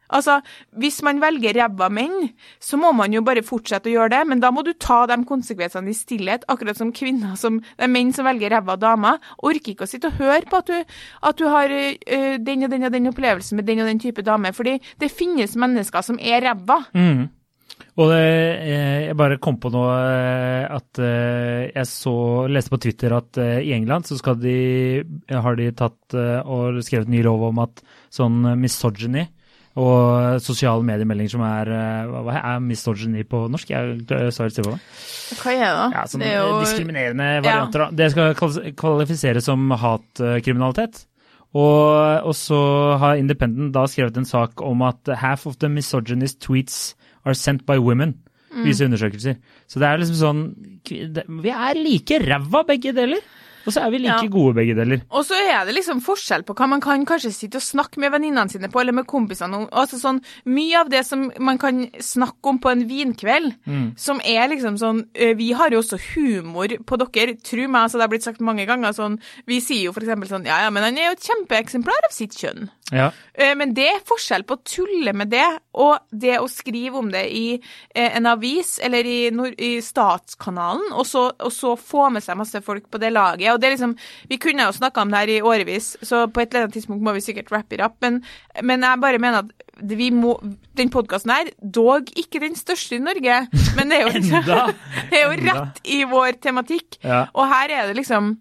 Altså, Hvis man velger ræva menn, så må man jo bare fortsette å gjøre det, men da må du ta de konsekvensene i stillhet, akkurat som kvinner som, det menn som velger ræva damer. Orker ikke å sitte og høre på at du, at du har ø, den og den og den opplevelsen med den og den type dame, fordi det finnes mennesker som er ræva. Mm. Og eh, jeg bare kom på noe eh, at eh, jeg så, leste på Twitter at i England så de, har de tatt og skrevet ny lov om at sånn misogyny og sosiale mediemeldinger som er Hva er misogyny på norsk? Jeg, sa helt stille på det. Hva er det? Ja, sånn det er jo diskriminerende varianter. Ja. Det skal kvalifiseres som hatkriminalitet. Og, og så har Independent da skrevet en sak om at half of the misogynist tweets are sent by women. Viser undersøkelser. Så det er liksom sånn Vi er like ræva begge deler. Og så er vi like Ja. gode begge deler. Og så er det liksom forskjell på hva man kan kanskje sitte og snakke med venninnene sine på, eller med kompisene om. Altså sånn, mye av det som man kan snakke om på en vinkveld, som er liksom sånn eh, Vi har jo også humor på dere, tro meg, altså det har blitt sagt mange ganger sånn Vi sier jo for eksempel sånn Ja, ja, men han er jo et kjempeeksemplar av sitt kjønn. Ja. Eh, Men det er forskjell på å tulle med det og det å skrive om det i eh, en avis eller i, i Statskanalen, og så, og så få med seg masse folk på det laget. Og det er liksom, Vi kunne jo snakka om det her i årevis, så på et eller annet tidspunkt må vi sikkert wrap it up. Men, men jeg bare mener at vi må, den podkasten her, dog ikke den største i Norge, men det er jo, [LAUGHS] [LAUGHS] det er jo rett i vår tematikk. Ja. Og her er det liksom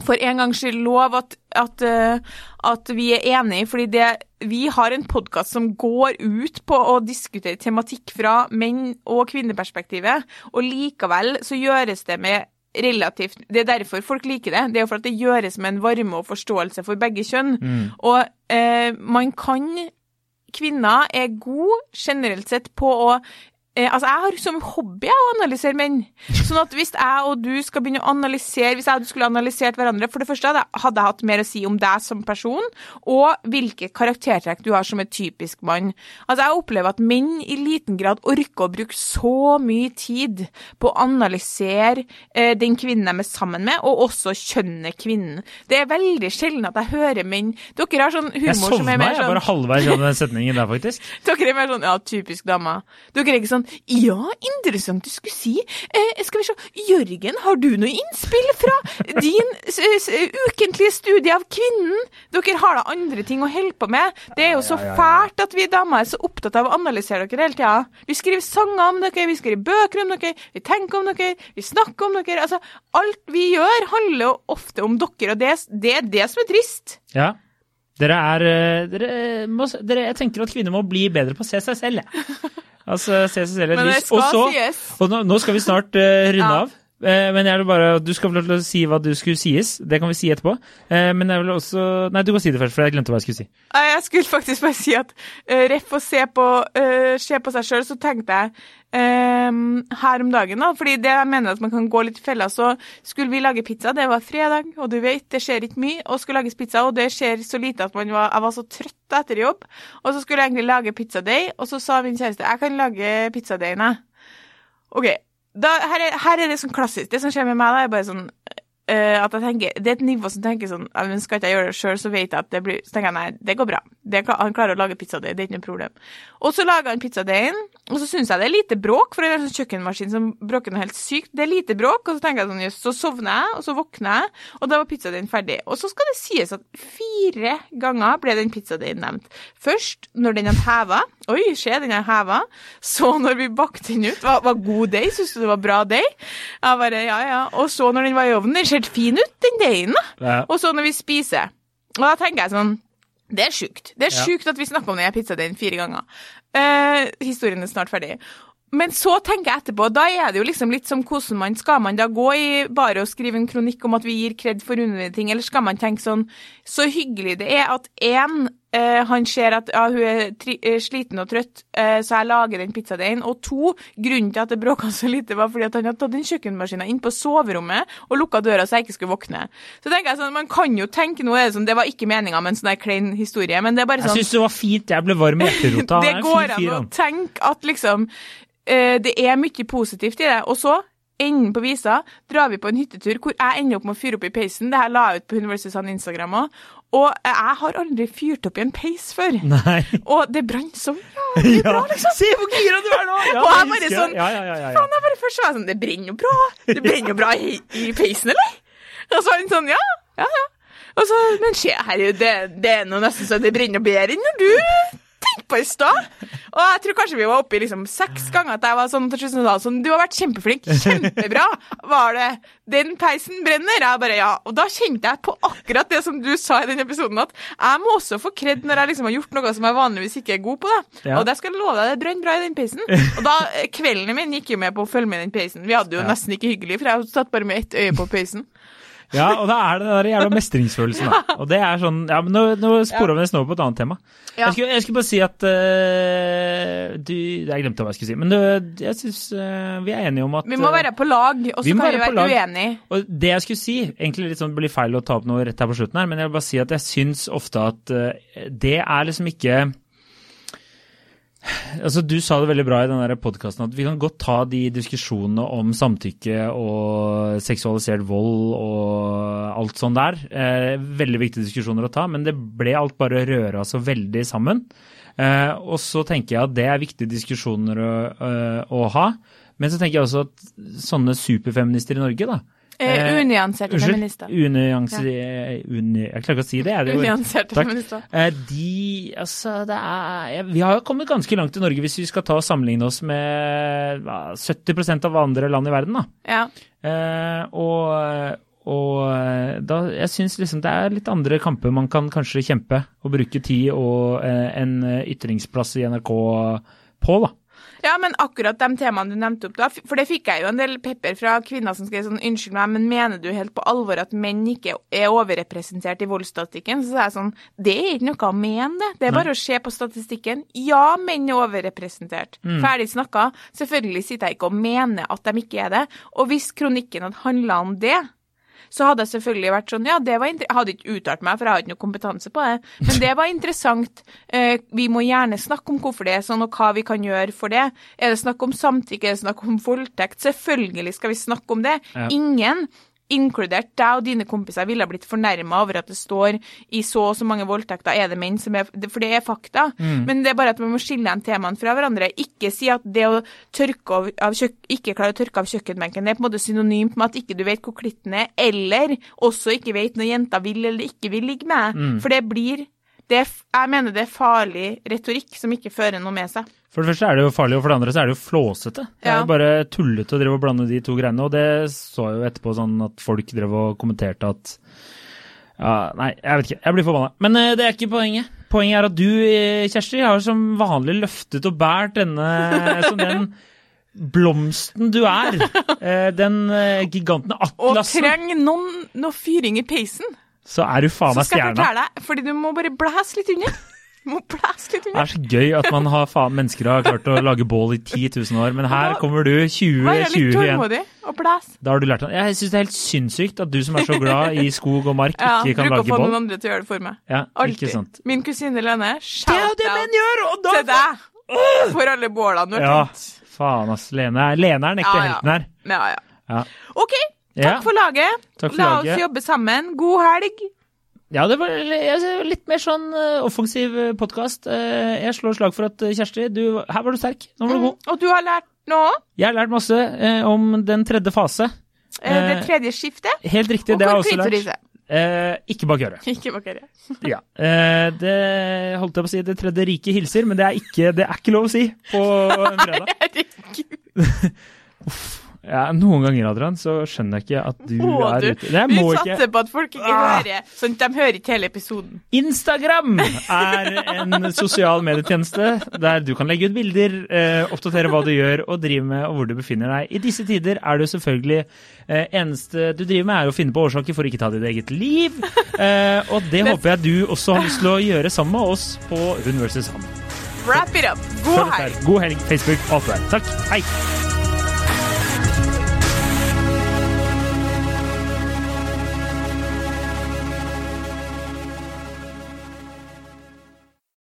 for en gangs skyld lov at, at, eh, at vi er enige, fordi det, vi har en podkast som går ut på å diskutere tematikk fra menn- og kvinneperspektivet, og likevel så gjøres det med relativt Det er derfor folk liker det. Det er jo for at det gjøres med en varme og forståelse for begge kjønn. Og eh, man kan Kvinner er gode generelt sett på å altså, Jeg har som hobby å analysere menn. Sånn at hvis jeg og du skal begynne å analysere Hvis jeg og du skulle analysert hverandre For det første hadde jeg, hatt mer å si om deg som person, og hvilke karaktertrekk du har som en typisk mann. Altså, Jeg opplever at menn i liten grad orker å bruke så mye tid på å analysere eh, den kvinnen de er sammen med, og også kjønnet kvinnen. Det er veldig sjelden at jeg hører menn Dere har sånn humor som er mer jeg sånn bare halvveis gjennom den setningen der, faktisk. [LAUGHS] dere er mer sånn ja, typisk damer. Dere er ikke sånn ja, interessant du skulle si. Eh, skal vi se, Jørgen, har du noe innspill fra din s s ukentlige studie av kvinnen? Dere har da andre ting å holde på med. Det er jo så fælt at vi damer er så opptatt av å analysere dere hele tida. Vi skriver sanger om dere, vi skriver bøker om dere, vi tenker om dere, vi snakker om dere. Altså, alt vi gjør handler jo ofte om dere, og det, det er det som er trist. Ja. Dere er eh, dere må, dere, Jeg tenker at kvinner må bli bedre på å se seg selv, jeg. [LAUGHS] Altså, se seg selv i et Men det skal Og så sies. Og nå, nå skal vi snart uh, runde Ja. av. Eh, men jeg vil bare, Du skal få lov til å si hva du skulle sies. Det kan vi si etterpå. Eh, men jeg vil også Nei, du kan si det først, for jeg glemte hva jeg skulle si. Jeg skulle faktisk bare si at ref å se på, se på seg sjøl, så tenkte jeg ehm, her om dagen, da, fordi det jeg mener at man kan gå litt i fella, så skulle vi lage pizza, det var fredag, og du vet, det skjer ikke mye, og skulle lages pizza, og det skjer så lite at man var, jeg var så trøtt etter jobb, og så skulle jeg egentlig lage pizzadeig, og så sa min kjæreste, jeg kan lage pizzadeigen, jeg. Ok, da, her, er, her er det sånn klassisk, det som skjer med meg da, er bare sånn, at jeg tenker, det er et nivå som tenker sånn, men skal ikke jeg gjøre det selv, så vet jeg at det blir, så tenker jeg, nei, det går bra. Det, han klarer å lage pizzadeig, det er ikke noe problem. Og så lager han pizzadeigen, og så synes jeg det er lite bråk, for det er en sånn kjøkkenmaskin som bråker noe helt sykt. Det er lite bråk, og så tenker jeg sånn, jøss, så sovner jeg, og så våkner jeg, og da var pizzadeigen ferdig. Og så skal det sies at fire ganger ble den pizzadeigen nevnt. Først når den hadde heva, oi, se, den er heva. Så når vi bakte den ut, var, var god deig, synes du det var bra deig? Jeg bare, ja, ja. Og så når den var i ovnen, ser fin ut, den deigen da. Ja. Og så når vi spiser. Og da tenker jeg sånn, det er sjukt. Det er Ja. sjukt at vi snakker om den pizzadeigen fire ganger. Eh, historien er snart ferdig. Men så tenker jeg etterpå, da er det jo liksom litt som hvordan man skal man da gå i bare og skrive en kronikk om at vi gir kred for underlige ting, eller skal man tenke sånn, så hyggelig det er at en, eh, han ser at ja, hun er tri eh, sliten og trøtt, eh, så jeg lager den pizzadeigen, og to, grunnen til at det bråket så lite var fordi at han hadde tatt den kjøkkenmaskinen inn på soverommet og lukket døra så jeg ikke skulle våkne. Så tenker jeg sånn, man kan jo tenke noe, sånn, det var ikke meningen med en sånn der klein historie, men det er bare sånn Jeg syns det var fint. Jeg ble varm i [LAUGHS] hjerterota. Det går an å tenke at liksom eh, det er mye positivt i det. Og så, enden på visa, drar vi på en hyttetur hvor jeg ender opp med å fyre opp i peisen. Det her la jeg ut på University Sun Instagram òg. Og jeg har aldri fyrt opp i en peis før. Nei. Og det brant så jævlig [LAUGHS] Ja, bra, liksom. Se hvor gira du er nå! Ja, Og jeg bare sånn, Ja, ja, ja. Faen, jeg bare først var sånn Det brenner jo bra. Det brenner jo bra i, i peisen, eller? Og så var han sånn Ja, ja, ja. Og så, Men se her, er det, det er noe nesten så det brenner bedre enn når du tenkte på i stad. Og jeg tror kanskje vi var oppe i liksom seks ganger at jeg var sånn til slutt sånn, Du har vært kjempeflink. Kjempebra. Var det Den peisen brenner? Jeg bare ja. Og da kjente jeg på akkurat det som du sa i den episoden, at jeg må også få kred når jeg liksom har gjort noe som jeg vanligvis ikke er god på. da. Ja. Og det skal jeg love deg, det brant bra i den peisen. Og da, Kvelden Kveldene mine gikk jo med på å følge med i den peisen. Vi hadde jo Ja. nesten ikke hyggelig, for jeg satt bare med ett øye på peisen. Ja, og da er det den der jævla mestringsfølelsen, da. Og det er sånn Ja, men nå, nå sporer vi nesten over på et annet tema. Ja. Jeg, skulle, jeg skulle bare si at uh, du Jeg glemte hva jeg skulle si, men du, jeg syns uh, vi er enige om at Vi må være på lag, og så vi kan vi være være uenige. Og det jeg skulle si, egentlig litt sånn blir feil å ta opp noe rett her på slutten her, men jeg vil bare si at jeg syns ofte at uh, det er liksom ikke Altså, Du sa det veldig bra i den podkasten at vi kan godt ta de diskusjonene om samtykke og seksualisert vold og alt sånt der. Eh, veldig viktige diskusjoner å ta, men det ble alt bare røra så veldig sammen. Eh, og så tenker jeg at det er viktige diskusjoner å, eh, å ha. Men så tenker jeg også at sånne superfeminister i Norge, da, Eh, unyanserte unnskyld, feminister. ja. Uni, jeg klarer ikke å si det. Er det Unyanserte feminister. Eh, De Altså, det er Vi har jo kommet ganske langt i Norge hvis vi skal ta og sammenligne oss med hva, 70% av andre land i verden, da. Ja. Eh, og og da, jeg syns liksom det er litt andre kamper man kan kanskje kjempe og bruke tid og eh, en ytringsplass i NRK på, da. Ja, men akkurat de temaene du nevnte opp da, for det fikk jeg jo en del pepper fra kvinner som skrev sånn Unnskyld meg, men mener du helt på alvor at menn ikke er overrepresentert i voldsstatistikken? Så sa jeg sånn Det er ikke noe å mene, det. Det er bare å se på statistikken. Ja, menn er overrepresentert. Ferdig snakka. Selvfølgelig sitter jeg ikke og mener at de ikke er det. Og hvis kronikken hadde handla om det, så hadde jeg selvfølgelig vært sånn Ja, det var. Jeg hadde ikke uttalt meg, for jeg har ikke noe kompetanse på det, men det var interessant. Eh, vi må gjerne snakke om hvorfor det er sånn, og hva vi kan gjøre for det. Er det snakk om samtykke, er det snakk om voldtekt? Selvfølgelig skal vi snakke om det. Ja. Ingen, inkludert deg og dine kompiser, ville ha blitt fornærma over at det står i så og så mange voldtekter er det menn som er For det er fakta. Men det er bare at man må skille de temaene fra hverandre. Ikke si at det å av, av ikke klare å tørke av kjøkkenbenken, det er på en måte synonymt med at ikke du vet hvor klitten er, eller også ikke vet når jenta vil eller ikke vil ligge med. For det blir det Jeg mener det er farlig retorikk som ikke fører noe med seg. For det første er det jo farlig, og for det andre så er det jo flåsete. Det er Ja. jo bare tullete å drive og blande de to greiene. Og det så jeg jo etterpå sånn at folk drev og kommenterte at ja, Nei, jeg vet ikke. Jeg blir forbanna. Men uh, det er ikke poenget. Poenget er at du, eh, Kjersti, har som vanlig løftet og båret denne som den blomsten du er. Uh, [LAUGHS] den uh, giganten Og atlasen. trenger noen noe fyring i peisen, Så er du faen så skal jeg stjerna. fortelle deg, fordi du må bare blæse litt under. Du må blæse litt Det er så gøy at man har faen, mennesker har klart å lage bål i 10 000 år, men her kommer du Være litt 2021. tålmodig og blæse. Da har du lært det. Jeg syns det er helt sinnssykt at du som er så glad i skog og mark, Ja, ikke kan lage bål. bruker å få noen andre til å gjøre det for meg. Ja, Alltid. Min kusine Lene, Det shout det out gjør! Og da til deg for alle bålene du har Ja, faen ass. Lene, Lene er den ekte Ja, ja. helten her. Ja, ja. Ja. OK, takk for laget. Takk for La laget. oss jobbe sammen. God helg. Ja, det var litt mer sånn eh, offensiv podkast. Jeg slår slag for at eh, Kjersti, du, her var du sterk. Nå var du god. Og du har lært noe? Jeg har lært masse eh, om den tredje fase. Eh, Det Eh, tredje skiftet. Helt riktig, Og det har jeg også lært. Eh, ikke bak øret. [LAUGHS] Ikke bak øret. [LAUGHS] Ja. Eh, det holdt jeg på å si, det tredje riket hilser, men det er ikke, det er ikke lov å si på en fredag. [LAUGHS] Herregud. Ja, noen ganger, Adrian, så skjønner jeg ikke at du Må er du? ute. Jeg Vi satser på at folk ikke Ah. hører, sånn at de hører ikke hele episoden. Instagram er en sosial medietjeneste der du kan legge ut bilder, eh, oppdatere hva du gjør og drive med og hvor du befinner deg. I disse tider er det selvfølgelig eh, eneste du driver med er å finne på årsaker for å ikke ta ditt eget liv. Eh, og det håper jeg du også har lyst til å gjøre sammen med oss på Hun versus han. Wrap it up. God helg. God helg, Facebook, alt det der. Takk. Hei.